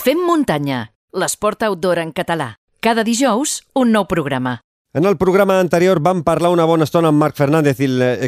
Fem muntanya, l'esport outdoor en català. Cada dijous, un nou programa. En el programa anterior vam parlar una bona estona amb Marc Fernández,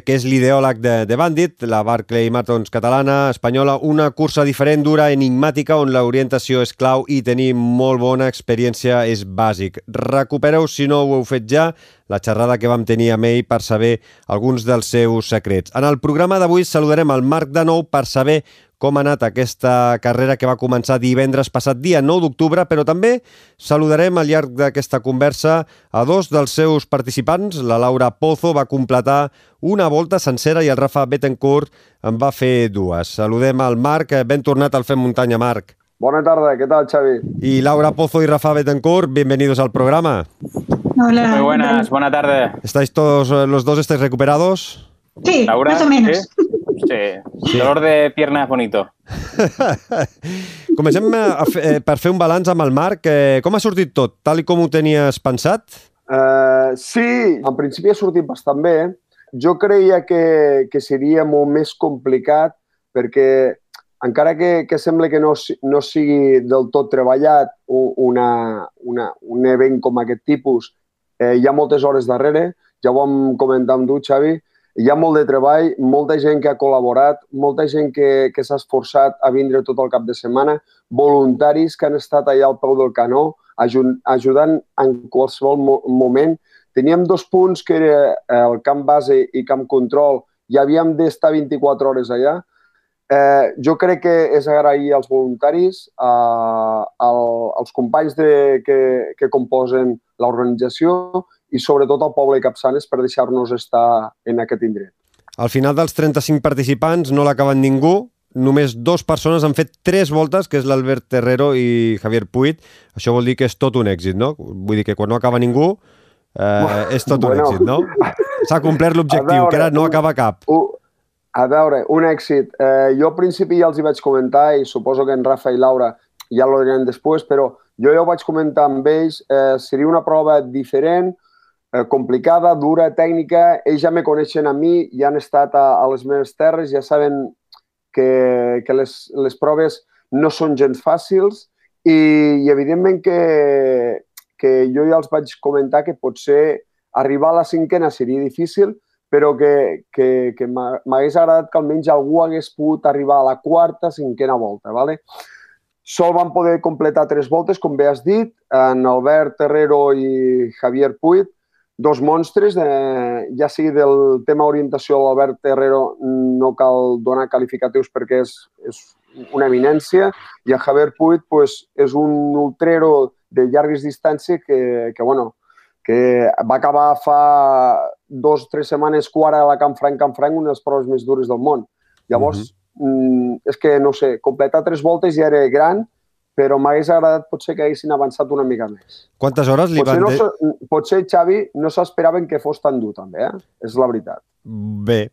que és l'ideòleg de, de Bandit, la Barclay Marathons catalana, espanyola, una cursa diferent, dura, enigmàtica, on l'orientació és clau i tenir molt bona experiència és bàsic. Recupereu, si no ho heu fet ja, la xerrada que vam tenir amb ell per saber alguns dels seus secrets. En el programa d'avui saludarem el Marc de nou per saber com ha anat aquesta carrera que va començar divendres passat dia 9 d'octubre, però també saludarem al llarg d'aquesta conversa a dos dels seus participants. La Laura Pozo va completar una volta sencera i el Rafa Bettencourt en va fer dues. Saludem al Marc. Ben tornat al Fem Muntanya, Marc. Buena tarde, ¿qué tal, Xavi? Y Laura Pozo y Rafa Bettencourt, bienvenidos al programa. Hola. Muy buenas, buena tarde. ¿Estáis todos los dos estáis recuperados? Sí, Laura, más o menos. ¿sí? Sí. Dolor de piernas bonito. Comencem a eh, per fer un balanç amb el Marc. Eh, com ha sortit tot? Tal i com ho tenies pensat? Uh, sí, en principi ha sortit bastant bé. Jo creia que, que seria molt més complicat perquè encara que, que sembla que no, no sigui del tot treballat una, una, un event com aquest tipus, eh, hi ha moltes hores darrere, ja ho vam comentar amb tu, Xavi, hi ha molt de treball, molta gent que ha col·laborat, molta gent que, que s'ha esforçat a vindre tot el cap de setmana, voluntaris que han estat allà al peu del canó, ajudant en qualsevol mo moment. Teníem dos punts que era eh, el camp base i camp control i havíem d'estar 24 hores allà. Eh, jo crec que és agrair als voluntaris, a, a, als companys de, que, que composen l'organització i sobretot al poble de Capçanes per deixar-nos estar en aquest indret. Al final dels 35 participants no l'acaben ningú, només dues persones han fet tres voltes, que és l'Albert Terrero i Javier Puig. Això vol dir que és tot un èxit, no? Vull dir que quan no acaba ningú eh, és tot bueno, un èxit, no? S'ha complert l'objectiu, que ara no acaba cap. Uh, a veure, un èxit. Eh, jo al principi ja els hi vaig comentar i suposo que en Rafa i Laura ja l'ho diran després, però jo ja ho vaig comentar amb ells, eh, seria una prova diferent, complicada, dura, tècnica. Ells ja me coneixen a mi, ja han estat a, a les meves terres, ja saben que, que les, les proves no són gens fàcils i, i evidentment que, que jo ja els vaig comentar que potser arribar a la cinquena seria difícil, però que, que, que m'hagués agradat que almenys algú hagués pogut arribar a la quarta, cinquena volta. ¿vale? Sol van poder completar tres voltes, com bé has dit, en Albert Terrero i Javier Puig, dos monstres, eh, ja sigui del tema orientació a l'Albert Herrero no cal donar qualificatius perquè és, és una eminència i a Javier Puig pues, és un ultrero de llargues distàncies que, que, bueno, que va acabar fa dos o tres setmanes quart a la Canfranc Canfranc, una de les proves més dures del món. Llavors, uh -huh. és que, no sé, completar tres voltes ja era gran, però m'hagués agradat potser que haguessin avançat una mica més. Quantes hores li potser van... No, potser, Xavi, no s'esperaven que fos tan dur, també, eh? És la veritat. Bé,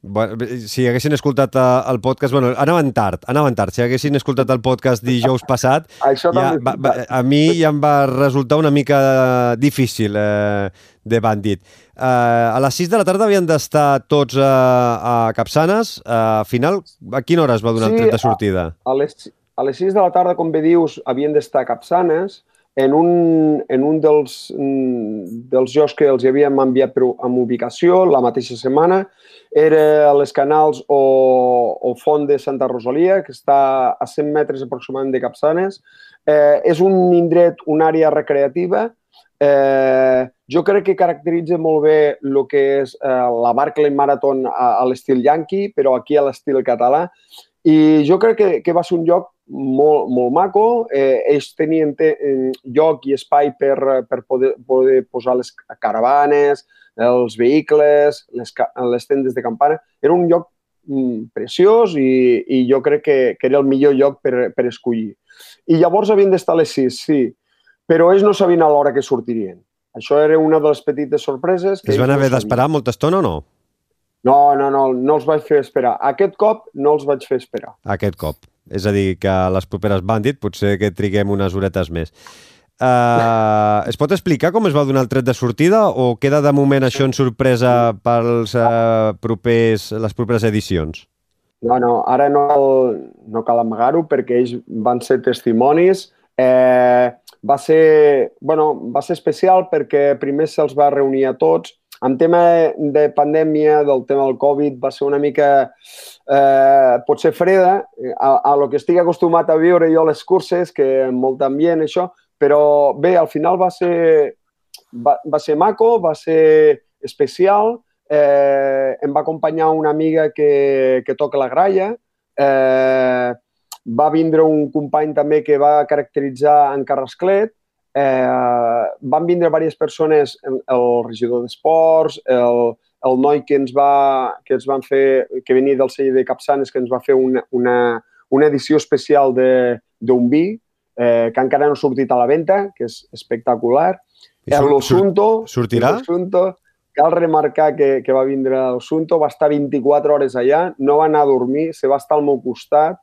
si haguessin escoltat eh, el podcast... Bueno, anaven tard, anaven tard. Si haguessin escoltat el podcast dijous passat, Això ja, va, va, a mi ja em va resultar una mica difícil eh, de bandit. Eh, a les 6 de la tarda havien d'estar tots eh, a Capçanes. Eh, al final, a quina hora es va donar sí, el tret de sortida? A, a les a les 6 de la tarda, com bé dius, havien d'estar Capçanes, en un, en un dels, mm, dels jocs que els havíem enviat per, amb ubicació la mateixa setmana, era a les Canals o, o Font de Santa Rosalia, que està a 100 metres aproximadament de Capçanes. Eh, és un indret, una àrea recreativa. Eh, jo crec que caracteritza molt bé el que és eh, la Barclay Marathon a, a l'estil yankee, però aquí a l'estil català. I jo crec que, que va ser un lloc molt, molt maco. Eh, ells tenien te, eh, lloc i espai per, per poder, poder posar les caravanes, els vehicles, les, les tendes de campana. Era un lloc mm, preciós i, i jo crec que, que era el millor lloc per, per escollir. I llavors havien d'estar a les 6, sí, però ells no sabien a l'hora que sortirien. Això era una de les petites sorpreses. Que es van haver d'esperar molta estona o no? No, no, no, no els vaig fer esperar. Aquest cop no els vaig fer esperar. Aquest cop. És a dir, que les properes Bandit potser que triguem unes horetes més. Uh, es pot explicar com es va donar el tret de sortida o queda de moment això en sorpresa pels uh, propers, les properes edicions? No, no, ara no no cal amagar-ho perquè ells van ser testimonis. Eh, va, ser, bueno, va ser especial perquè primer se'ls va reunir a tots. En tema de pandèmia, del tema del Covid, va ser una mica, eh, potser freda, a, a lo que estic acostumat a viure jo a les curses, que molt ambient, això, però bé, al final va ser, va, va ser maco, va ser especial, eh, em va acompanyar una amiga que, que toca la gralla, eh, va vindre un company també que va caracteritzar en Carrasclet, eh, van vindre diverses persones, el regidor d'esports, el, el noi que ens, va, que ens van fer, que venia del celler de Capçanes, que ens va fer una, una, una edició especial d'un vi, eh, que encara no ha sortit a la venda, que és espectacular. El Osunto, sortirà? El Osunto, cal remarcar que, que va vindre el Sunto, va estar 24 hores allà, no va anar a dormir, se va estar al meu costat,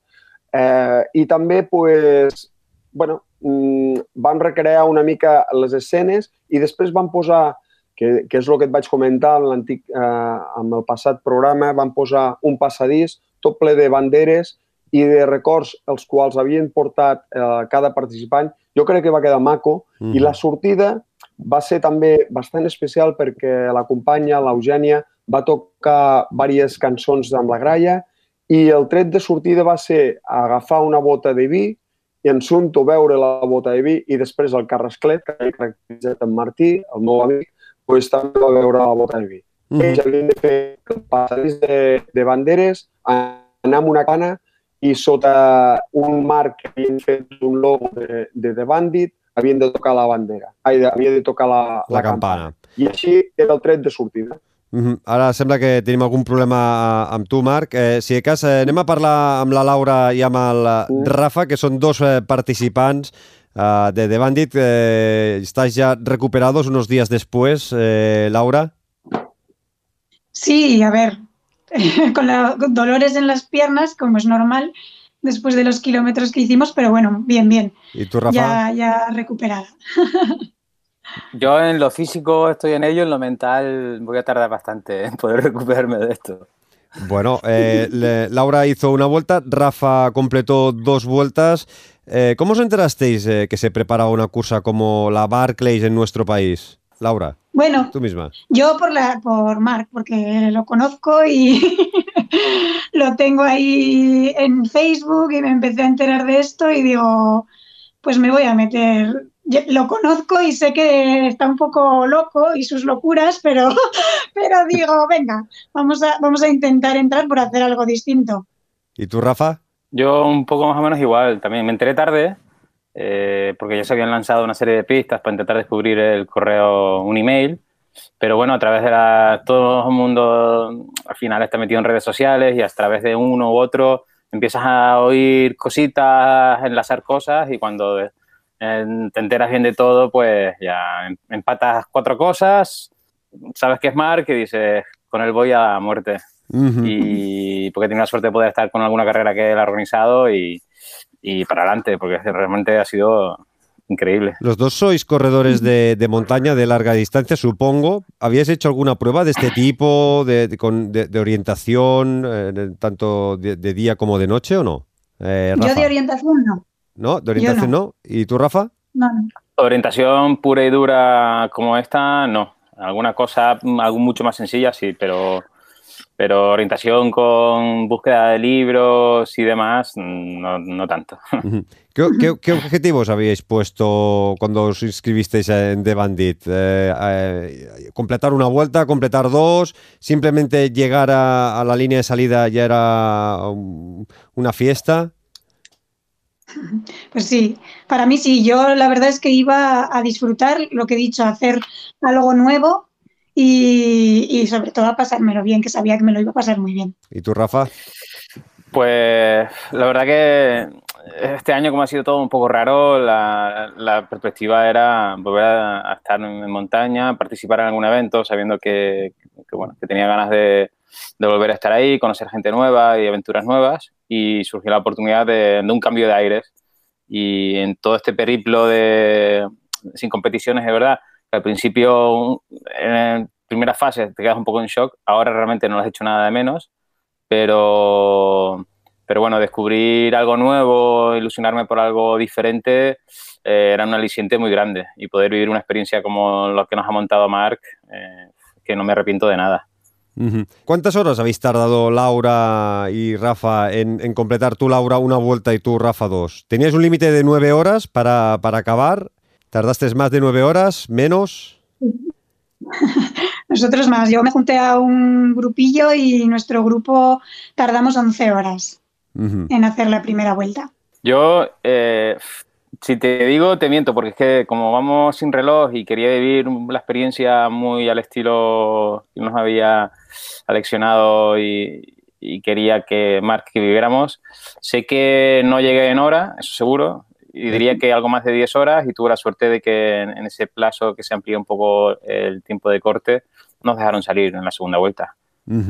Eh, I també pues, bueno, mm, van recrear una mica les escenes i després van posar, que, que és el que et vaig comentar en l'antic, eh, amb el passat programa, van posar un passadís tot ple de banderes i de records els quals havien portat eh, cada participant. Jo crec que va quedar maco mm. i la sortida va ser també bastant especial perquè la companya, l'Eugènia, va tocar diverses cançons amb la gralla i el tret de sortida va ser agafar una bota de vi i en Sunto veure la bota de vi i després el Carrasclet, que havia caracteritzat en Martí, el meu amic, pues, també va veure la bota de vi. Mm -hmm. Ells havien de fer el passadís de, de banderes, anar amb una cana i sota un marc que havien fet un logo de, de The Bandit havien de tocar la bandera, ai, havia de tocar la, la, la campana. campana. I així era el tret de sortida. Mm -hmm. Ara sembla que tenim algun problema eh, amb tu, Marc. Eh, si de cas, eh, anem a parlar amb la Laura i amb el uh. Rafa, que són dos eh, participants eh, de The Bandit. Eh, estás ya recuperados unos días después, eh, Laura? Sí, a ver, con, la, con dolores en las piernas, como es normal, después de los kilómetros que hicimos, pero bueno, bien, bien. ¿Y tú, Rafa? Ya, ya recuperada. Yo en lo físico estoy en ello, en lo mental voy a tardar bastante en poder recuperarme de esto. Bueno, eh, le, Laura hizo una vuelta, Rafa completó dos vueltas. Eh, ¿Cómo os enterasteis eh, que se preparaba una cursa como la Barclays en nuestro país? Laura. Bueno, tú misma. Yo por, la, por Marc, porque lo conozco y lo tengo ahí en Facebook y me empecé a enterar de esto y digo, pues me voy a meter lo conozco y sé que está un poco loco y sus locuras, pero, pero digo, venga, vamos a, vamos a intentar entrar por hacer algo distinto. ¿Y tú, Rafa? Yo un poco más o menos igual. También me enteré tarde eh, porque ya se habían lanzado una serie de pistas para intentar descubrir el correo, un email. Pero bueno, a través de la, todo el mundo al final está metido en redes sociales y a través de uno u otro empiezas a oír cositas, enlazar cosas y cuando te enteras bien de todo, pues ya em, empatas cuatro cosas, sabes que es Mark y dices, con él voy a muerte. Y porque tengo la suerte de poder estar con alguna carrera que él ha organizado y, y para adelante, porque realmente ha sido increíble. Los dos sois corredores de, de, montaña de larga distancia, supongo. ¿Habíais hecho alguna prueba de este tipo, de, de, de orientación, eh, tanto de, día como de noche o no? Eh, Yo de orientación no. ¿No? ¿De orientación no. ¿Y tú, Rafa? No, no. Orientación pura y dura como esta, no. Alguna cosa algo mucho más sencilla, sí, pero, pero orientación con búsqueda de libros y demás, no, no tanto. ¿Qué, qué, qué objetivos habíais puesto cuando os inscribisteis en The Bandit? Eh, eh, ¿Completar una vuelta, completar dos? ¿Simplemente llegar a, a la línea de salida ya era una fiesta? Pues sí, para mí sí, yo la verdad es que iba a disfrutar lo que he dicho, hacer algo nuevo y, y, sobre todo a pasármelo bien, que sabía que me lo iba a pasar muy bien. ¿Y tú, Rafa? Pues la verdad que este año como ha sido todo un poco raro, la, la perspectiva era volver a, a, estar en montaña, participar en algún evento, sabiendo que, que bueno, que tenía ganas de, de volver a estar ahí, conocer gente nueva y aventuras nuevas y surgió la oportunidad de, un cambio de aires. Y en todo este periplo de sin competiciones, de verdad, al principio, en primera fase, te quedas un poco en shock, ahora realmente no lo has hecho nada de menos, pero, pero bueno, descubrir algo nuevo, ilusionarme por algo diferente, eh, era un aliciente muy grande y poder vivir una experiencia como lo que nos ha montado Marc, eh, que no me arrepiento de nada. ¿Cuántas horas habéis tardado Laura y Rafa en, completar tú, Laura, una vuelta y tú, Rafa, dos? ¿Tenías un límite de nueve horas para, para acabar? ¿Tardaste más de nueve horas? ¿Menos? Nosotros más. Yo me junté a un grupillo y nuestro grupo tardamos 11 horas en hacer la primera vuelta. Yo, eh, si te digo, te miento, porque es que como vamos sin reloj y quería vivir la experiencia muy al estilo que nos había aleccionado y, quería que Mark que viviéramos, sé que no llegué en hora, eso seguro, y diría que algo más de 10 horas y tuve la suerte de que en, ese plazo que se amplía un poco el tiempo de corte, nos dejaron salir en la segunda vuelta.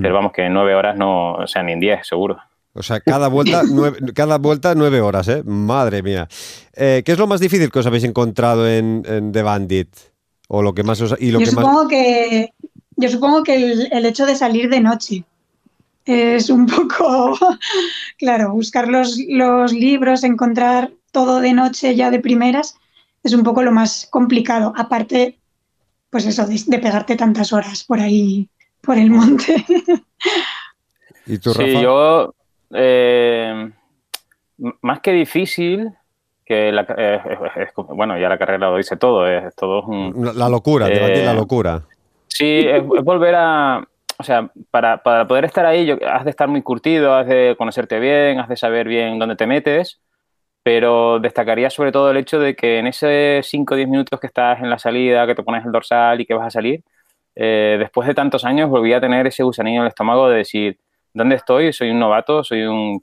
Pero vamos, que en 9 horas no, o sea, ni en 10 seguro. O sea, cada vuelta, nueve, cada vuelta nueve horas, ¿eh? Madre mía. Eh, ¿Qué es lo más difícil que os habéis encontrado en, The Bandit? O lo que más os, y lo yo que supongo que Yo supongo que el, el, hecho de salir de noche es un poco, claro, buscar los, los libros, encontrar todo de noche ya de primeras, es un poco lo más complicado. Aparte, pues eso, de, pegarte tantas horas por ahí, por el monte. ¿Y tú, Rafa? Sí, yo, eh, más que difícil, que la, eh, bueno, ya la carrera lo dice todo, es, todo un, La locura, eh, la locura. Sí, es, volver a, o sea, para, para, poder estar ahí has de estar muy curtido, has de conocerte bien, has de saber bien dónde te metes, pero destacaría sobre todo el hecho de que en esos 5 o 10 minutos que estás en la salida, que te pones el dorsal y que vas a salir, eh, después de tantos años volví a tener ese gusanillo en el estómago de decir, ¿dónde estoy? Soy un novato, soy un...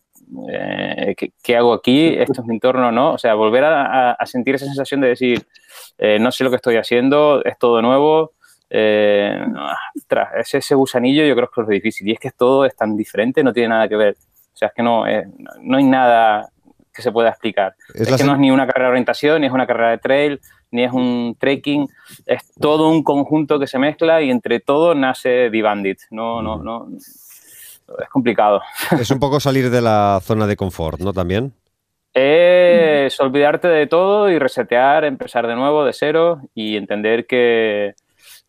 Eh, ¿qué, hago aquí? ¿Esto es mi entorno? ¿No? O sea, volver a, sentir esa sensación de decir, eh, no sé lo que estoy haciendo, es todo nuevo. tras ese, gusanillo yo creo que es lo difícil. Y es que todo es tan diferente, no tiene nada que ver. O sea, es que no, no hay nada que se pueda explicar. Es, que no es ni una carrera de orientación, ni es una carrera de trail, ni es un trekking, es todo un conjunto que se mezcla y entre todo nace The No, no, no. Es complicado. Es un poco salir de la zona de confort, ¿no? También. Es olvidarte de todo y resetear, empezar de nuevo, de cero y entender que,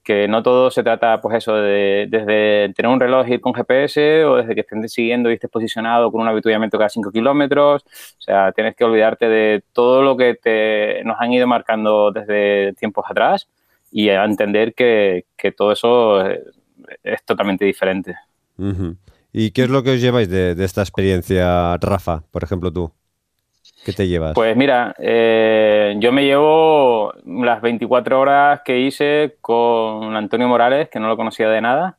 que no todo se trata, pues eso, de, desde tener un reloj y ir con GPS o desde que estén siguiendo y estés posicionado con un avituallamiento cada 5 kilómetros. O sea, tienes que olvidarte de todo lo que te, nos han ido marcando desde tiempos atrás y a entender que, que todo eso es, totalmente diferente. ¿Y qué es lo que os lleváis de, de esta experiencia, Rafa, por ejemplo, tú? ¿Qué te llevas? Pues mira, eh, yo me llevo las 24 horas que hice con Antonio Morales, que no lo conocía de nada,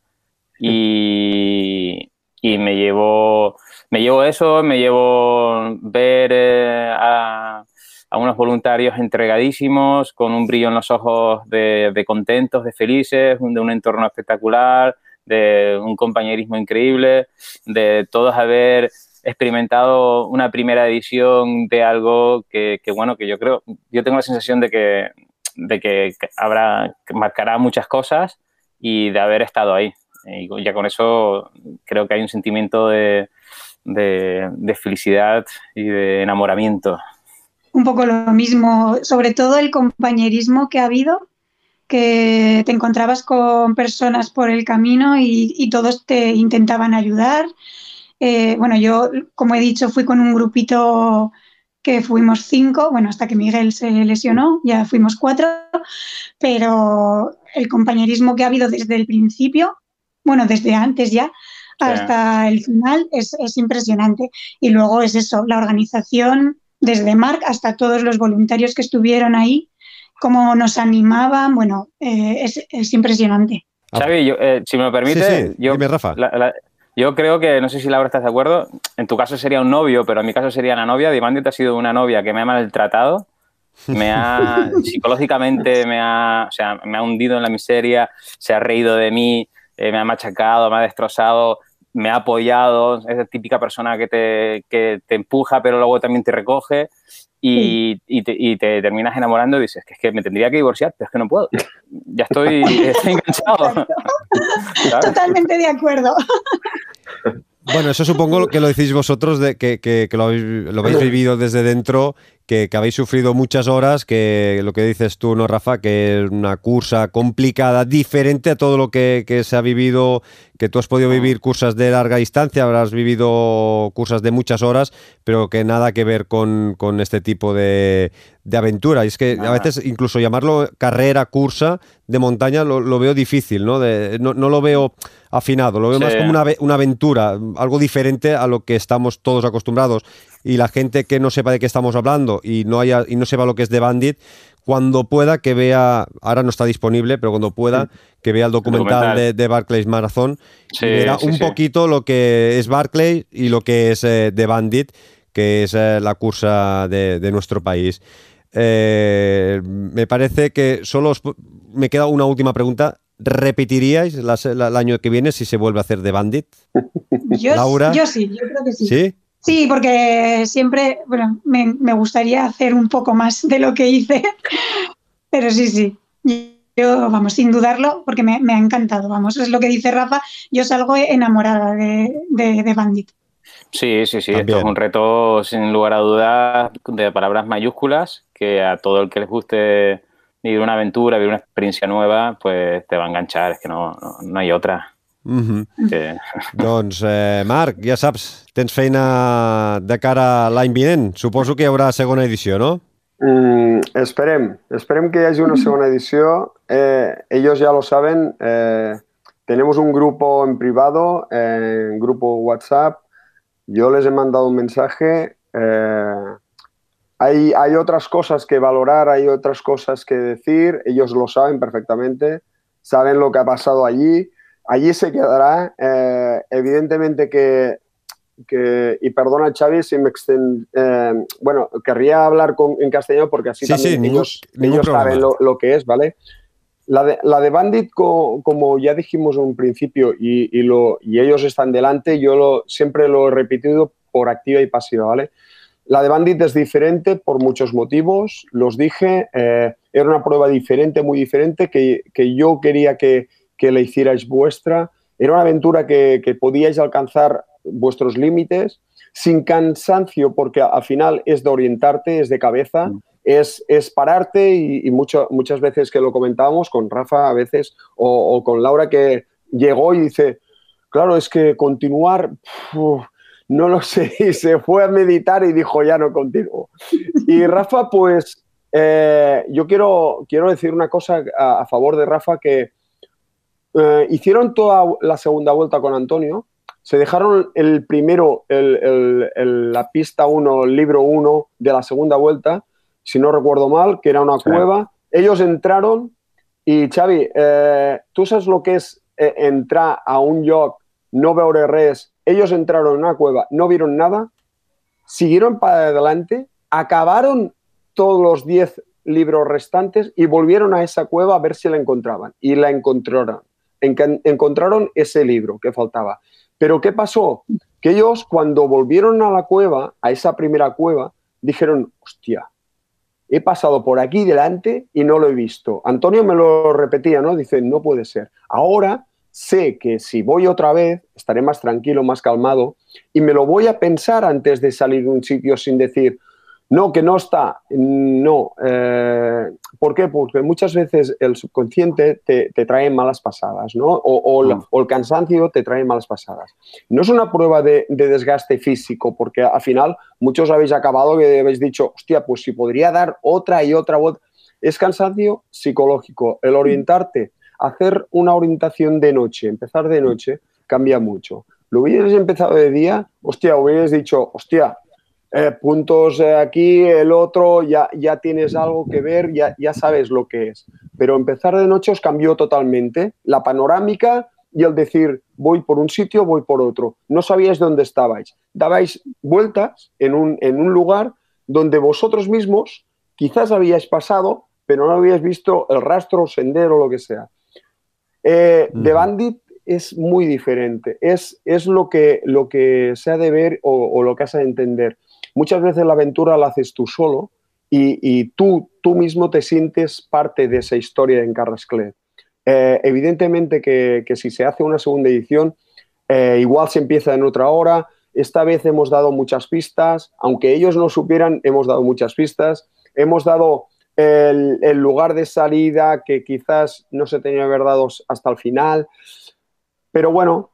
y, me llevo me llevo eso, me llevo ver eh, a, unos voluntarios entregadísimos, con un brillo en los ojos de, de contentos, de felices, de un entorno espectacular, de un compañerismo increíble, de todos haber experimentado una primera edición de algo que, bueno, que yo creo, yo tengo la sensación de que, de que habrá, marcará muchas cosas y de haber estado ahí. Y ya con eso creo que hay un sentimiento de, de, felicidad y de enamoramiento. Un poco lo mismo, sobre todo el compañerismo que ha habido, que te encontrabas con personas por el camino y, y todos te intentaban ayudar, eh, bueno, yo, como he dicho, fui con un grupito que fuimos cinco, bueno, hasta que Miguel se lesionó, ya fuimos cuatro, pero el compañerismo que ha habido desde el principio, bueno, desde antes ya, hasta el final es, impresionante. Y luego es eso, la organización, desde Marc hasta todos los voluntarios que estuvieron ahí, cómo nos animaban, bueno, eh, es, impresionante. Xavi, eh, si me lo permite, yo, Rafa. Yo creo que, no sé si Laura estás de acuerdo, en tu caso sería un novio, pero en mi caso sería la novia. Dimandit ha sido una novia que me ha maltratado, me ha, psicológicamente me ha, o sea, me ha hundido en la miseria, se ha reído de mí, eh, me ha machacado, me ha destrozado, me ha apoyado, es la típica persona que te, que te empuja, pero luego también te recoge y, y, te, y, te, terminas enamorando y dices que es que me tendría que divorciar, pero es que no puedo. Ya estoy, estoy enganchado. Totalmente de acuerdo. Bueno, eso supongo que lo decís vosotros, de que, que, que lo, habéis, lo, habéis, vivido desde dentro, que, que, habéis sufrido muchas horas, que lo que dices tú, ¿no, Rafa? Que es una cursa complicada, diferente a todo lo que, que se ha vivido, que tú has podido vivir cursas de larga distancia, habrás vivido cursas de muchas horas, pero que nada que ver con, con este tipo de, de aventura. Y es que a veces incluso llamarlo carrera, cursa de montaña lo, lo veo difícil, ¿no? De, no, no lo veo afinado, lo veo sí. más como una, una, aventura, algo diferente a lo que estamos todos acostumbrados. Y la gente que no sepa de qué estamos hablando y no, haya, y no sepa lo que es The Bandit, cuando pueda que vea, ahora no está disponible, pero cuando pueda que vea el documental, el documental. De, de, Barclays Marathon sí, verá sí, un poquito lo que es Barclay y lo que es eh, The Bandit, que es eh, la cursa de, de nuestro país. Eh, me parece que solo os, me queda una última pregunta. ¿Repetiríais la, el año que viene si se vuelve a hacer The Bandit? Yo, Laura. yo sí, yo creo que sí. ¿Sí? Sí, porque siempre, bueno, me, me, gustaría hacer un poco más de lo que hice, pero sí, sí. Yo, vamos, sin dudarlo, porque me, me ha encantado, vamos, es lo que dice Rafa, yo salgo enamorada de, de, de Bandit. Sí, sí, sí, También. esto es un reto sin lugar a dudas de palabras mayúsculas que a todo el que les guste vivir una aventura, vivir una experiencia nueva, pues te va a enganchar, es que no, no, no hay otra. Mm -hmm. que... Doncs, eh, Marc, ja saps, tens feina de cara a l'any vinent. Suposo que hi haurà segona edició, no? Mm, esperem, esperem que hi hagi una segona edició. Eh, ellos ya lo saben, eh, tenemos un grupo en privado, eh, en grupo WhatsApp. Yo les he mandado un mensaje. Eh, hay, hay otras cosas que valorar, hay otras cosas que decir. Ellos lo saben perfectamente, saben lo que ha pasado allí allí se quedará. Eh, evidentemente que, que, y perdona Xavi si me extend, eh, bueno, querría hablar con, en castellano porque así sí, también sí, ellos, ningún, ellos ningún saben lo, lo, que es, ¿vale? La de, la de Bandit, co, como ya dijimos en un principio, y, y, lo, y ellos están delante, yo lo, siempre lo he repetido por activa y pasiva, ¿vale? La de Bandit es diferente por muchos motivos, los dije, eh, era una prueba diferente, muy diferente, que, que yo quería que, que la hicierais vuestra. Era una aventura que, que podíais alcanzar vuestros límites sin cansancio, porque al final es de orientarte, es de cabeza, mm. es, es, pararte y, y mucho, muchas veces que lo comentábamos con Rafa a veces o, o, con Laura que llegó y dice, claro, es que continuar, no lo sé, y se fue a meditar y dijo, ya no continúo. Y Rafa, pues eh, yo quiero, quiero decir una cosa a, a favor de Rafa que eh, hicieron toda la segunda vuelta con Antonio, se dejaron el primero, el, el, el, la pista 1, el libro 1 de la segunda vuelta, si no recuerdo mal, que era una sí. cueva. Ellos entraron y, Xavi, eh, ¿tú sabes lo que es eh, entrar a un lloc, no veure res? Ellos entraron en una cueva, no vieron nada, siguieron para adelante, acabaron todos los 10 libros restantes y volvieron a esa cueva a ver si la encontraban. Y la encontraron en, encontraron ese libro que faltaba. Pero ¿qué pasó? Que ellos cuando volvieron a la cueva, a esa primera cueva, dijeron, hostia, he pasado por aquí delante y no lo he visto. Antonio me lo repetía, ¿no? Dice, no puede ser. Ahora sé que si voy otra vez, estaré más tranquilo, más calmado, y me lo voy a pensar antes de salir de un sitio sin decir, no, que no está. No. Eh, ¿Por qué? Porque muchas veces el subconsciente te, te trae malas pasadas, ¿no? O, o, el, o, el, cansancio te trae malas pasadas. No es una prueba de, de, desgaste físico, porque al final muchos habéis acabado que habéis dicho, hostia, pues si podría dar otra y otra voz. Es cansancio psicológico. El orientarte, hacer una orientación de noche, empezar de noche, cambia mucho. Lo hubieras empezado de día, hostia, hubieras dicho, hostia, eh, puntos eh, aquí, el otro, ya, ya tienes algo que ver, ya, ya sabes lo que es. Pero empezar de noche os cambió totalmente la panorámica y el decir, voy por un sitio, voy por otro. No sabíais dónde estabais. Dabais vueltas en un, en un lugar donde vosotros mismos quizás habíais pasado, pero no habíais visto el rastro, sendero, lo que sea. Eh. The Bandit es muy diferente. Es, es lo, que, lo que se ha de ver o, o lo que has de entender Muchas veces la aventura la haces tú solo y, tú, tú mismo te sientes parte de esa historia en Carrasclet. Eh, evidentemente que, que, si se hace una segunda edición, eh, igual se empieza en otra hora. Esta vez hemos dado muchas pistas, aunque ellos no supieran, hemos dado muchas pistas. Hemos dado el, el lugar de salida que quizás no se tenía que haber dado hasta el final. Pero bueno,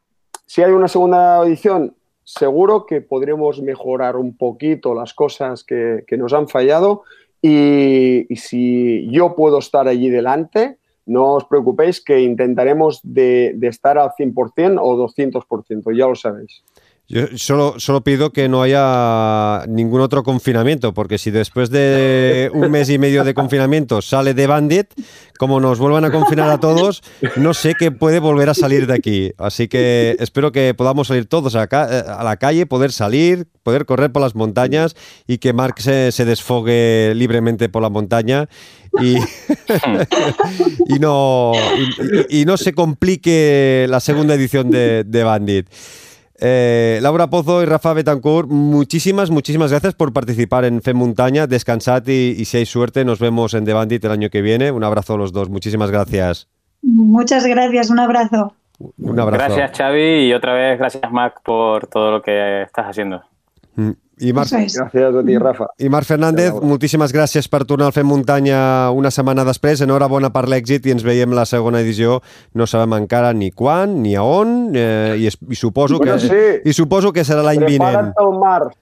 si hay una segunda edición, seguro que podremos mejorar un poquito las cosas que, nos han fallado y, y, si yo puedo estar allí delante, no os preocupéis que intentaremos de, de estar al 100% o 200%, ya lo sabéis. Yo solo, pido que no haya ningún otro confinamiento, porque si después de un mes y medio de confinamiento sale de Bandit, como nos vuelvan a confinar a todos, no sé qué puede volver a salir de aquí. Así que espero que podamos salir todos a, a la calle, poder salir, poder correr por las montañas y que Mark se, se desfogue libremente por la montaña y, no, se complique la segunda edición de Bandit. Eh, Laura Pozo y Rafa Betancourt, muchísimas, muchísimas gracias por participar en FEM Montaña. Descansad y, y, si hay suerte, nos vemos en The Bandit el año que viene. Un abrazo a los dos. Muchísimas gracias. Muchas gracias. Un abrazo. Un abrazo. Gracias, Xavi. Y otra vez, gracias, Mac, por todo lo que estás haciendo. Mm. I Marc... Gràcies a ti, Rafa. I Marc Fernández, moltíssimes gràcies per tornar al Fem Muntanya una setmana després. Enhorabona per l'èxit i ens veiem la segona edició. No sabem encara ni quan, ni a on, eh, i, es, i, suposo bueno, que, sí. i suposo que serà l'any vinent. Prepara't pel març.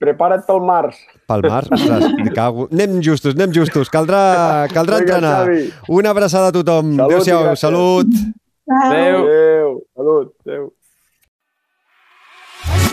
Prepara't pel març. Pel març? Ostres, cago. Anem justos, anem justos. Caldrà, caldrà Vinga, entrenar. Xavi. Una abraçada a tothom. Adéu-siau. Salut. Adéu. Adéu. Salut. Adéu.